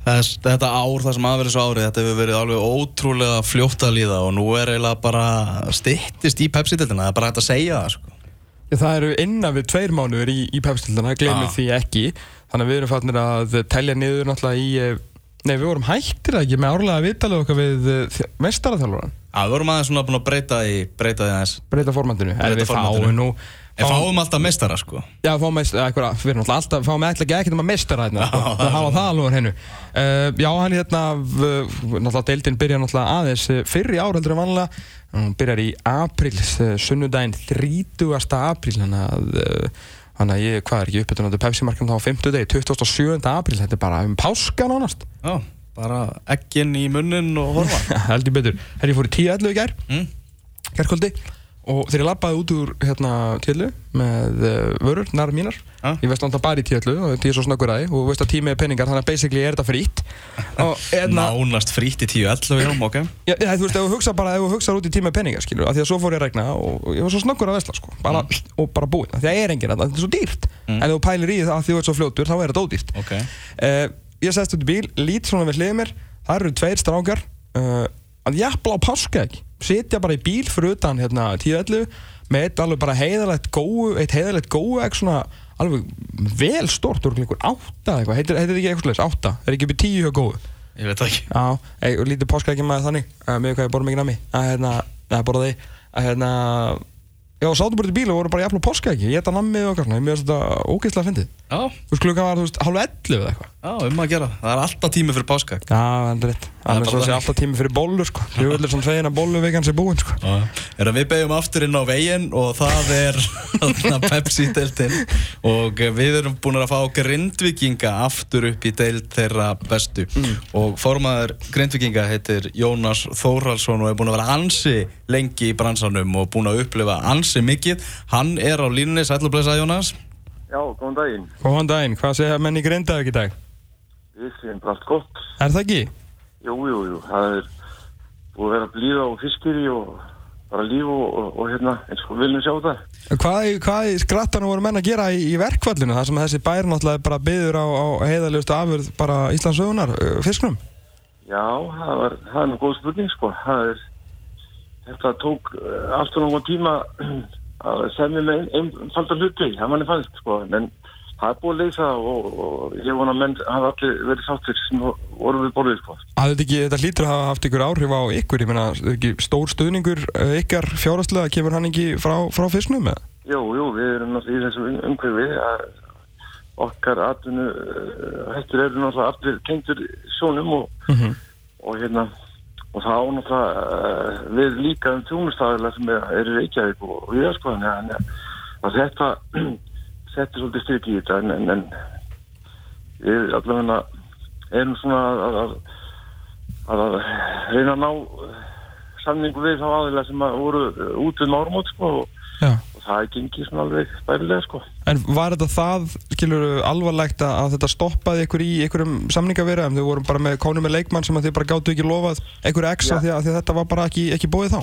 Þetta ár, það sem aðverið svo árið, þetta hefur verið alveg ótrúlega fljótt að líða og nú er eiginlega bara stittist í Pepsi-dildina, það er bara hægt að segja það sko. Það eru innan við tveir mánuður í, í Pepsi-dildina, glemir Já. því ekki Þannig að við erum fannir að telja niður náttúrulega í eh, Nei, við vorum hættir ekki með árlega viðtalið okkar við mestaraþjálfuran Já, við vorum aðeins svona búin að breyta því, breyta því aðeins. Breyta formandinu En við fáum nú En fáum alltaf mestara sko. Já, fáum mest, eitthvað, við erum alltaf, fáum ekki ekkert um að mestara hérna, sko. það hafa það alveg hennu. Uh, já, hann hérna, v- náttúrulega deildin byrjar náttúrulega aðeins eh, fyrr í ár heldur en vanlega, hann byrjar í april, uh, sunnudaginn 30. apríl, þannig að, þannig að ég, hvað er ekki uppbytun á þetta Pepsi-markam þá á 50 degi, 27. apríl, þetta er bara um páska nánast, Já, bara ekkin í munnin og horfa. heldur betur. Herri, fór í 10.11 í gær, Mm? gærkvöldi, og þegar ég labbaði út úr hérna tíðlu með uh, vörur, nær mínar Ja. ég veist náttúrulega bara í tíðlu og ég er svo snöggur að því og veist að tími er peningar þannig að basically er þetta frýtt og hérna, Nánast frítt í 10-11 já, ok. já, þú veist, ef þú hugsa bara ef þú hugsa út í tími er peningar, skilur, af því að svo fór ég að regna og, og ég var svo snöggur að vesla, sko bara, og bara búinn, af því að það er enginn að þetta er svo dýrt en ef þú pælir í það af því þú ert svo fljótur þá er þetta ódýrt Ok. uh, ég svona að jafnla á páska ekki sitja bara í bíl fyrir utan hérna 10-11 með eitt alveg bara heiðalegt góu eitt heiðalegt góu ekki svona alveg vel stort úr einhver átta eitthvað, heitir, heitir ekki eitthvað slags átta? Er ekki upp í tíu hjá góu? Ég veit það ekki. já, og lítið páska ekki með þannig. Með hvað ég borða mikið nami að hérna, að borða því að hérna já, sátum bara í bíl og voru bara jafnla páska ekki ég geta namið og eitthvað svona, ég finnst þetta ógeðslega fyndið. Já, þú veist klukkan var, þú veist, hálf 11 eða eitthvað. Já, um að gera. Það er alltaf tími fyrir páska. Já, það er rétt. Það er bara svo að sé þannig. alltaf tími fyrir bollur, sko. Hljóðlega sem segir að bolluvegan sé búinn, sko. Er að við beigjum aftur inn á veginn og það er þarna Pepsi-deildin og við erum búin að fá grindvikinga aftur upp í deild þeirra bestu og formaður grindvikinga heitir Jónas Þórhalsson og er búin að vera ansi lengi í bransanum og búin að upplifa ansi mikið. Hann er á línunni, sætlu blessa Jónas. Já, góðan daginn. Góðan daginn, hvað segja menn í Grindavík í dag? Við séum bara allt gott. Er það ekki? Jú, jú, jú. Það er búið að vera blíða og fiskiri og bara líf og, og, og hérna, eins og viljum sjá það. Hvað, hvað í skrattanum voru menn að gera í, í verkvallinu? Það sem þessi bær náttúrulega bara byður á, á heiðalegustu afurð bara Íslands sögunar, uh, fisknum? Já, það var, það er nú góð spurning, sko. Það er, þetta tók uh, og náttúrulega tíma að semja með einfalda hluti, það manni fannst, sko. En það er búið að leysa og, og ég vona að menn hafa allir verið sáttir sem voru við borðið, sko. Að þetta, ekki, þetta hlýtur að hafa haft ykkur áhrif á ykkur, ég er ekki stór stuðningur uh, ykkar fjárhastlega, kemur hann ekki frá, frá fisknum eða? Jú, jú, við erum náttúrulega í þessu um- umhverfi að okkar atvinnu hættur eru náttúrulega allir tengdur sjónum og, Mhm. og hérna og það á náttúrulega uh, við líka um þjónustæðilega sem er, eru Reykjavík og, og við sko þannig að þetta settir svolítið styrk í þetta en, en, en við allavega erum svona að, að, að, að reyna að ná uh, samningu við þá aðeila sem að voru uh, út við mármót sko og og það er gengið svona alveg bærilega sko. En var þetta það, skilur, alvarlegt að, þetta stoppaði ykkur í einhverjum samningavirðum? Þau vorum bara með kónu með leikmann sem þið bara gáttu ekki lofað Já. af því, því að þetta var bara ekki, ekki bóðið þá?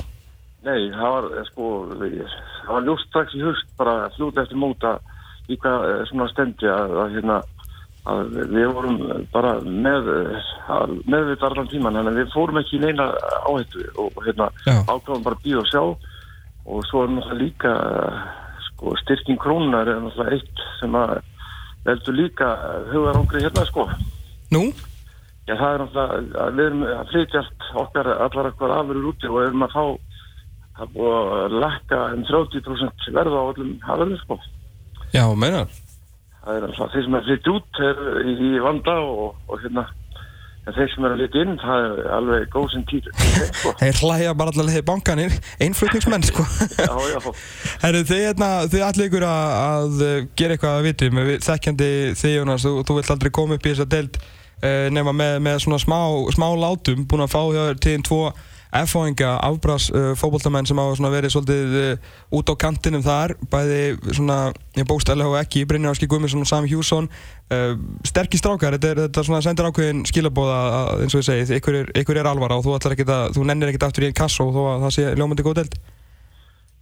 Nei, það var eh, sko, það var ljóst strax í hust bara fljóta eftir móta hvað eh, svona stendi að, að, hérna, að við vorum bara með meðvita allan tíman en við fórum ekki í neina áhættu og hérna Já. ákváðum bara að býða og sjá og svo er náttúrulega líka eh, sko, styrking krónunar er náttúrulega eitt sem að veldur líka hugarangri hérna sko Nú? Já, það er náttúrulega að við erum að flytja allt okkar allar okkar afurur úti og erum að fá að lakka um 30% verða á öllum afurur sko. Já, meinar. Það er alltaf þeir sem er að flytja út er í, vanda og, og hérna en þeir sem er að flytja inn það er alveg góð sem tíð sko. Þeir hlæja bara allavega í bankanir, einflutningsmenn, sko. Já, já, Herru, þið, hérna, þið allir ykkur að, að gera eitthvað að viti með þekkjandi þig, Jónas, þú, þú vilt aldrei koma upp í þessa deild uh, nema með, með svona smá, smá látum, búin að fá hjá þér tíðin tvo F-fóinga afbrás uh, fótboltamenn sem hafa verið svolítið uh, út á kantinum þar, bæði svona, ég bókstæðilega og ekki, Brynjar Áski Guðmundsson og Sami Hjússon. Uh, sterkir strákar, þetta er þetta svona sendir ákveðin skilabóða að, eins og ég segi, ykkur er, ykkur er alvara og þú, að, þú nennir ekkert aftur í einn kasso þó að það sé ljómandi góð deild.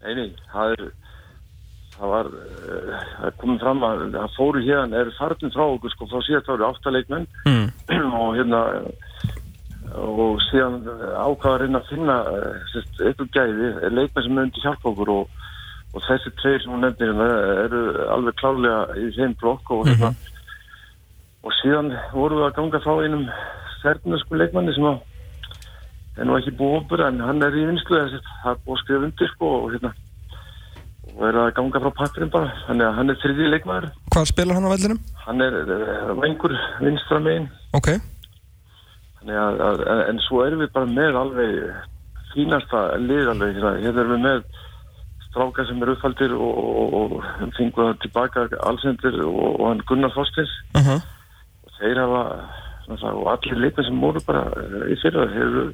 Nei, nei, það er það var uh, það komið fram að það fóru hérna er farnum frá okkur sko frá síðast ári áttaleikmenn Mm. og hérna og síðan ákvaða að reyna að finna eh, eitthvað gæði, leikmenn sem myndi hjálpa okkur og, og þessi tveir sem hún nefnir hérna eru alveg klálega í þeim blokk og hérna. Og síðan vorum við að ganga frá einum sérnasku leikmanni sem að er nú ekki búið opur en hann er í vinslu það er búið að skrifa undir sko og hérna og er að ganga frá pakkurinn bara. Þannig að hann er þriði leikmaður. Hvað spilar hann á vellinum? hann er uh, vengur vinstra megin. Ok, að, að, en svo erum við bara með alveg fínasta lið alveg, hérna, hérna erum við með stráka sem er uppfaldir og, og, og fengu það tilbaka allsendir og, og hann Gunnar Þorstins uh -huh. og þeir hafa náttúrulega, og allir leikmenn sem voru bara eh, í fyrra, eru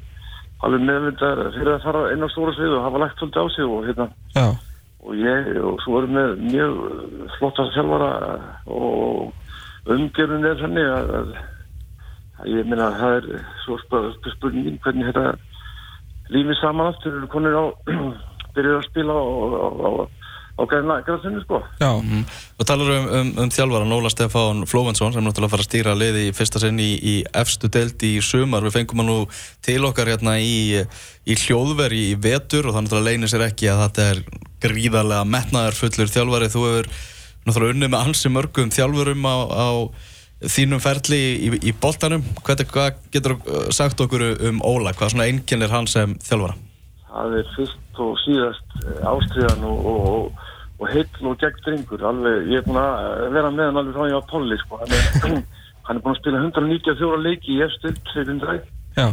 alveg meðvindar fyrir að fara inn á stóra svið og hafa lagt svolítið á sig og hérna. Já, og ég, og svo erum við mjög flotta þjálfara og umgjörun er þannig að ég meina að það er svo sp- spurningin hvernig þetta lífið saman aftur eru konur á byrjuð að spila á, á, á, á græna græsinu sko já, Mm. Og talar um, um, um þjálfara Nóla Stefán Flóvensson sem náttúrulega fara að stýra liði í fyrsta sinn í, í efstu deild í sumar. Við fengum hann nú til okkar hérna í, í hljóðveri í vetur og það náttúrulega leynir sér ekki að þetta er gríðarlega metnaðar fullur þjálfari. Þú hefur náttúrulega unnið með ansi mörgum þjálfurum á, á þínum ferli í, í boltanum. Hvað, hvað getur þú sagt okkur um Óla? Hvað svona einkennir hann sem þjálfara? það er fyrst og síðast eh, ástriðan og, og, og, og heill og gegn drengur alveg, ég er búin að vera með hann alveg frá ég á tolli sko. hann, er, hann er búin að spila 194 leiki í eftir 700 já,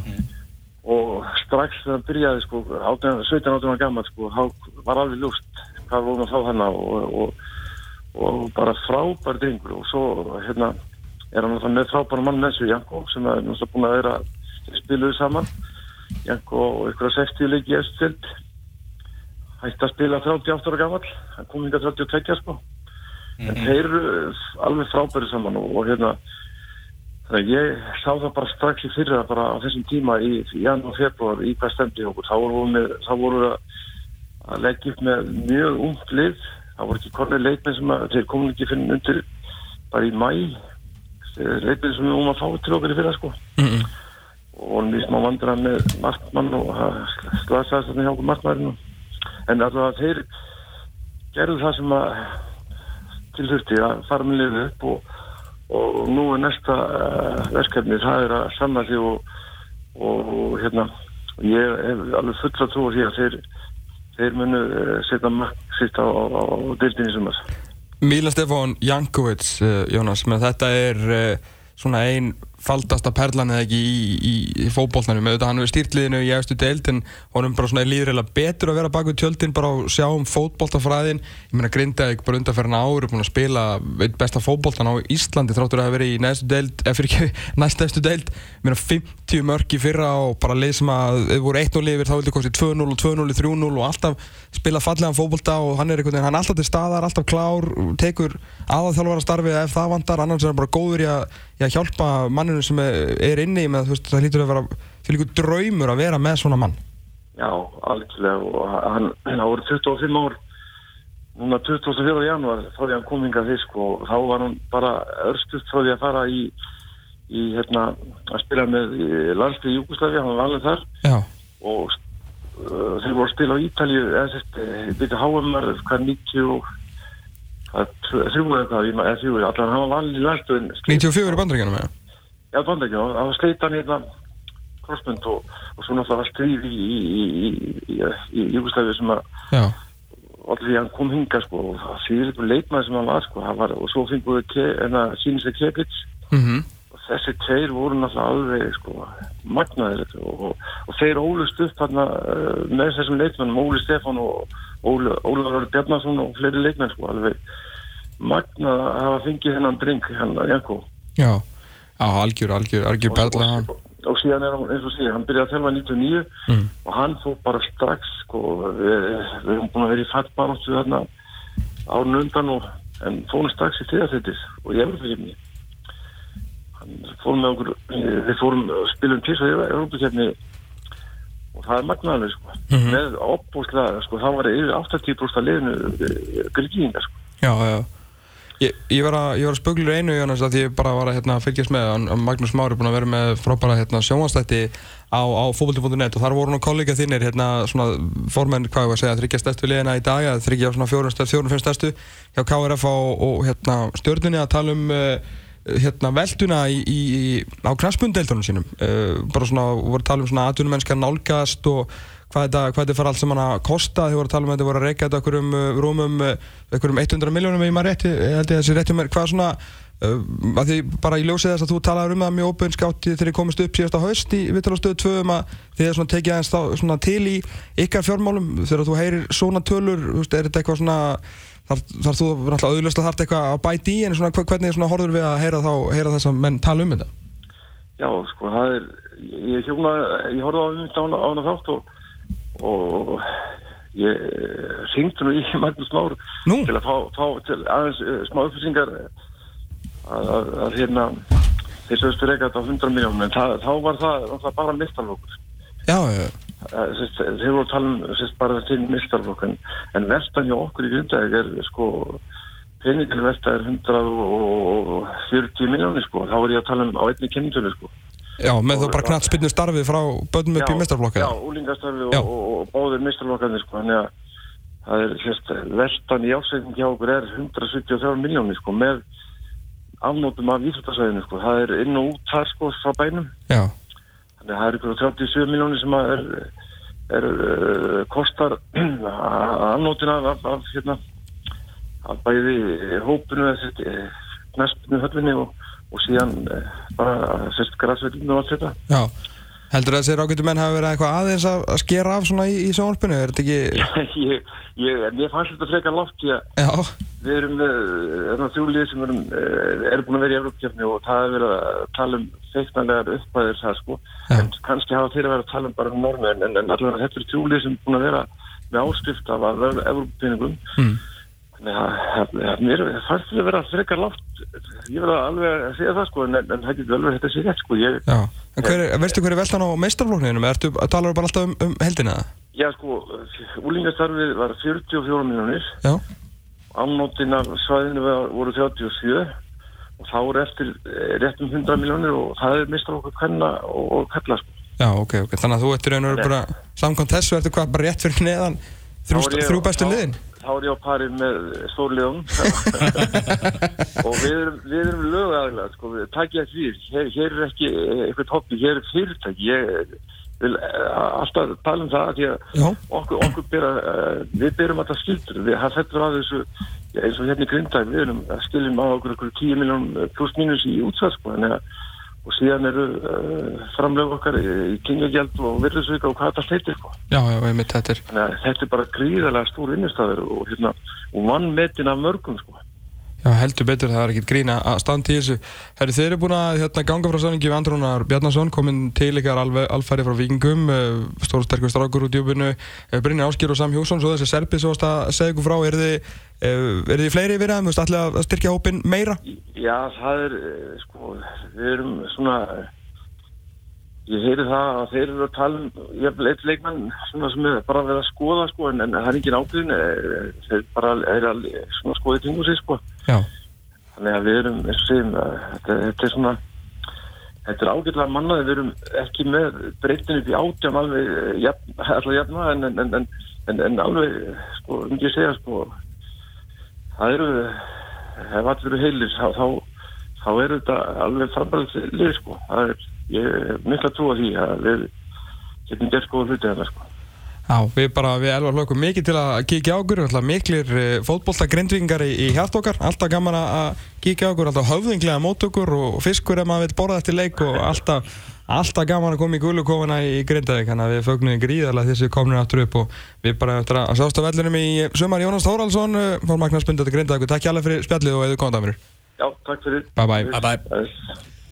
og strax þegar hann byrjaði sko, 17-18 ára gammal sko, var alveg ljóst hvað vorum að fá hann og, og, og bara frábær drengur og svo hérna er hann náttúrulega með frábæra mann með sig Janko sem er náttúrulega búin að vera spiluðu saman. Janko og ykkur að 60 leiki í Östild hætti að spila 38 ára gammal hann kom hingað 32 sko. En þeir eru alveg frábæri saman og, og hérna ég sá það bara strax í fyrra bara á þessum tíma í janúar og februar í hvað stemdi okkur þá vorum við, þá vorum við að, leggja upp með mjög ungt lið. Það voru ekki kornið leikmið sem að þeir komin ekki fyrir undir bara í mæ leikmið sem við vorum að fá til okkur í fyrra sko mm -mm. og við smá vandra með markmann og það slasaðist þarna hjá okkur markmanninu en alltaf þeir gerðu það sem að tilþurfti að fara með liðu upp og, og nú er næsta uh, verkefni það er að sanna sig og, og hérna ég hef alveg fulla trú á því að þeir þeir munu uh, setja mark sitt á, á, á, deildinni sem þess Míla Stefán Jankovic, uh, Jónas, þetta er uh, svona ein faldasta perlan eða ekki í, í, í fótbollnanum auðvitað hann hefur stýrt liðinu í efstu deild en honum bara svona líður eiginlega betur að vera bak við tjöldin bara að sjá um fótbolltafræðin ég meina Grindavík bara undanferðin ári búin að spila besta fótbolltan á Íslandi þráttur að hafa verið í næstu deild eða fyrir ekki næstu efstu deild. Ég meina 50 mörg í fyrra og bara leið sem að þau voru 1-0 yfir þá vildi kostið 2-0 og 2-0 3-0 og alltaf spila fallegan fótbolta og hann er einhvern veginn hann er alltaf til staðar, alltaf klár tekur aðalþjálfara starfi ef það vantar annars er hann bara góður í að, í að hjálpa manninu sem er, er inni með þú veist, það lítur að vera fyrir draumur að vera með svona mann Já, algjörlega og hann, hann voru 25 ár núna 24. janúar frá því hann kom hingað fisk og þá var hann bara örstuft frá því að fara í, í hérna, að spila með landslið Júkoslavi, hann var alveg þar Já, og uh, þeir voru að spila á Ítalju byrja HMR hvað 90 og hvað, þrjú eða hvað, ég ma- eða þrjú allan hann var valið í landsliðin 94 í bandrækjunum eða? Já, bandækjum, það var sleit hann hérna crossbund og, og svo náttúrulega var stríð í, Júkoslavi sem að allir því hann kom hinga sko og það fyrir ykkur leikmaður sem hann var sko. Var, og svo fengur við sínislega Keplitz mhm, og þessi tveir voru náttúrulega alveg sko magnaðir og, og, og þeir ólust upp hann uh, með þessum leikmennum Óli Stefán og Óli, Ólafur Bjarnason og fleiri leikmenn sko alveg magnað að hafa fengið hennan dreng hann að Janko. Já Já, algjör, algjör, algjör perla hann og, og síðan er hann eins og sé hann byrjaði að þjálfa 99 Mm. og hann fór bara strax sko, við, við erum búin að vera í fattbaróttu þarna árun undan og, en fórum strax í þriðasettis og ég er fyrir mig hann fórum með okkur við fórum að spilum til svo í Európa-kefni og það er magnaðlega sko. Mhm. með opbúslega, sko, það var yfir 80% af liðinu gríkinga sko. Já, já. Ég, ég var að, að spöglur einu í annars að ég bara var að hérna, fylgjast með hann, hann Magnús Mári búinn að vera með frábæra hérna, sjónvastætti á, á fótbolti.net og þar voru nú kollega þínir hérna, formenn, hvað ég var að segja, þryggja stærstu liðina í dag þryggja fjórum, stærstu, hjá KRF og, og hérna, stjórnunni að tala um uh, hérna, velduna í, í, á knaspundeildunum sínum. Uh, bara svona, voru að tala um svona atvinnumennska nálgast og hvað þetta, hvað þetta fara allt saman að kosta þið voru að tala um að þetta voru að reyka þetta okkur um uh, rúmum, uh, okkur um 100 miljónum ég maður rétti, ég held ég að þessi rétti mér hvað svona, uh, að því bara í ljósið þess að þú talaður um það mjög óbunnskátt þegar ég komist upp síðasta haust í Vittalastöðu 2 um að þið er svona tekið aðeins þá, svona til í ykkar fjármálum þegar þú heyrir svona tölur, þú veist, er þetta eitthvað svona þar, þar þú náttúrulega auðvitað þarf eitthvað að bæti í en svona hvernig svona horfður við að heyra þá, heyra þess að menn tala um þetta? Já, sko, það er, ég hjóna, ég horfði á á á hana þátt og, og ég syngdi nú í Magnús Már til að fá, fá til aðeins uh, smá upplýsingar eh, að, hérna þeir sögstu þetta á 100 miljónum en það, þá var það, það bara mistalvokkur Já, já, þeir voru að tala um sérst, bara til mistalvokk en, en vestan hjá okkur í Grindavík er sko peningileg velta er 140 miljónir sko. Þá er ég að tala um á einni kynningunni sko já, með þú bara knatt spilnu starfið frá bönnum upp í mestarflokka Já, úlingastarfi Já. og, og, og báðir mistarlokkarnir sko, þannig að það er sérst, veltan í ásækning hjá okkur er 173 miljónir sko, með afnótum af íþróttasæðinu sko, það er inn og út þar sko frá bænum, Já, þannig að það er ykkur 37 miljónir sem að er, er uh, kostar afnótin af, af, af hérna af bæði hópinu eða næstinu höllinni og, og síðan uh, bara sérst græsveitinu og allt þetta já Heldur það að þessir ágættu menn hafa verið eitthvað aðeins að, skera af svona í, í sjónvarpinu? Er þetta ekki... ég, ég, mér fannst þetta frekar látt Já, við erum með þarna þrjúlið sem erum, eh, eru búin að vera í Európkjöfni og það er verið að tala um feiknarlegar uppæðir það sko Já. en kannski hafa þeir að vera að tala um bara um normi en, en allavega þetta er þrjúlið sem er búin að vera með áskrift af að vera Európkjöfningum mm. Að að- að mér fannst þetta vera frekar látt ég verða alveg að segja það sko en, en það getur alveg þetta sé rétt sko ég. En hver, er- veistu hver er veltan á meistarflokkninum? Ertu, talar bara alltaf um, um heldina já sko, úlingastarfið var 44 miljónir Já, Ámnótin af svæðinu var- voru 37 og þá er eftir eh, rétt um 100 miljónir og það er mistar okkur kanna og, og kalla sko. já, ok, ok. Þannig að þú ertu raun og veru bara, samkvæmt þessu ertu hvað, bara rétt fyrir neðan þrjú, ég- þrjú bestu liðin? Þá er ég á pari með stórliðum og við erum, við erum lögaðilega, sko, við takja ekki við, hér, hér er ekki eh, eitthvað hobby, hér er fyrirtæki, ég vil eh, alltaf tala um það því að okkur, okkur bera, uh, við berum alltaf skildur, við, það fættur að þessu, eins og hérna í Grindæk, við erum að skiljum á okkur okkur 10 miljón pluss mínus í útsvar, sko, þannig að og síðan eru uh, framlög okkar í, kynjagjald og virðisvika og hvað þetta heitir, sko. já, já, einmitt, þetta er... Þetta er bara gríðarlega stór vinnustæður og, hérna, og vannmetin af mörgum, sko. Já, heldur betur, það er ekkert grín að standa í þessu. Herri, þeir eru búin að hérna, ganga frá sanningi við Andrónar Bjarnason, kominn til ykkar alfæri frá Víkingum, uh, stór sterkur strákur út í júbinu, uh, Brynjar Áskir og Sam Hjósson, svo þessi Serbið svo að segja ykkur frá, eru þið, uh, eru þið fleiri við það, þú veist, allir að styrkja hópin meira? Já, það er, eh, sko, við erum svona, ég heyri það að þeir eru að tala um, ég hef eitt leikmann svona sem er bara að vera að skoða, sko, en, en það er engin ákveðin, eh, þeir bara er að skoða í tingu sig, sko. Já, Þannig að við erum, eins og að þetta, þetta er svona, þetta er ágætlega mannaði, við erum ekki með breytin upp í átján alveg, eh, alltaf jafna, en, en, en, en, alveg, sko, um ekki að segja, sko, það eru, ef allir eru heilir, þá, þá, þá er þetta alveg frambarðið lið, sko. Það er, ég er mikla trú að því að við getum gert góða hluti þarna, sko. Já, við bara, við elvar hlökum mikið til að kíkja á okkur, alltaf miklir fótbolta grindvingar í, í hjart okkar, alltaf gaman að- að kíkja á okkur, alltaf höfðinglega mót okkur og fiskur ef maður vil borða eftir leik og alltaf, alltaf gaman að koma í gulukofuna í Grindavík, þannig að við fögnum gríðarlega þessi komnir aftur upp og við bara eftir að sjást á vellinum í sumar Jónas Þóraldsson, fór Magnars Bundið til Grindavík, takk hjá alveg fyrir spjallið og eða dæmur. Já, takk fyrir. Bye bye. Bye bye. Bye.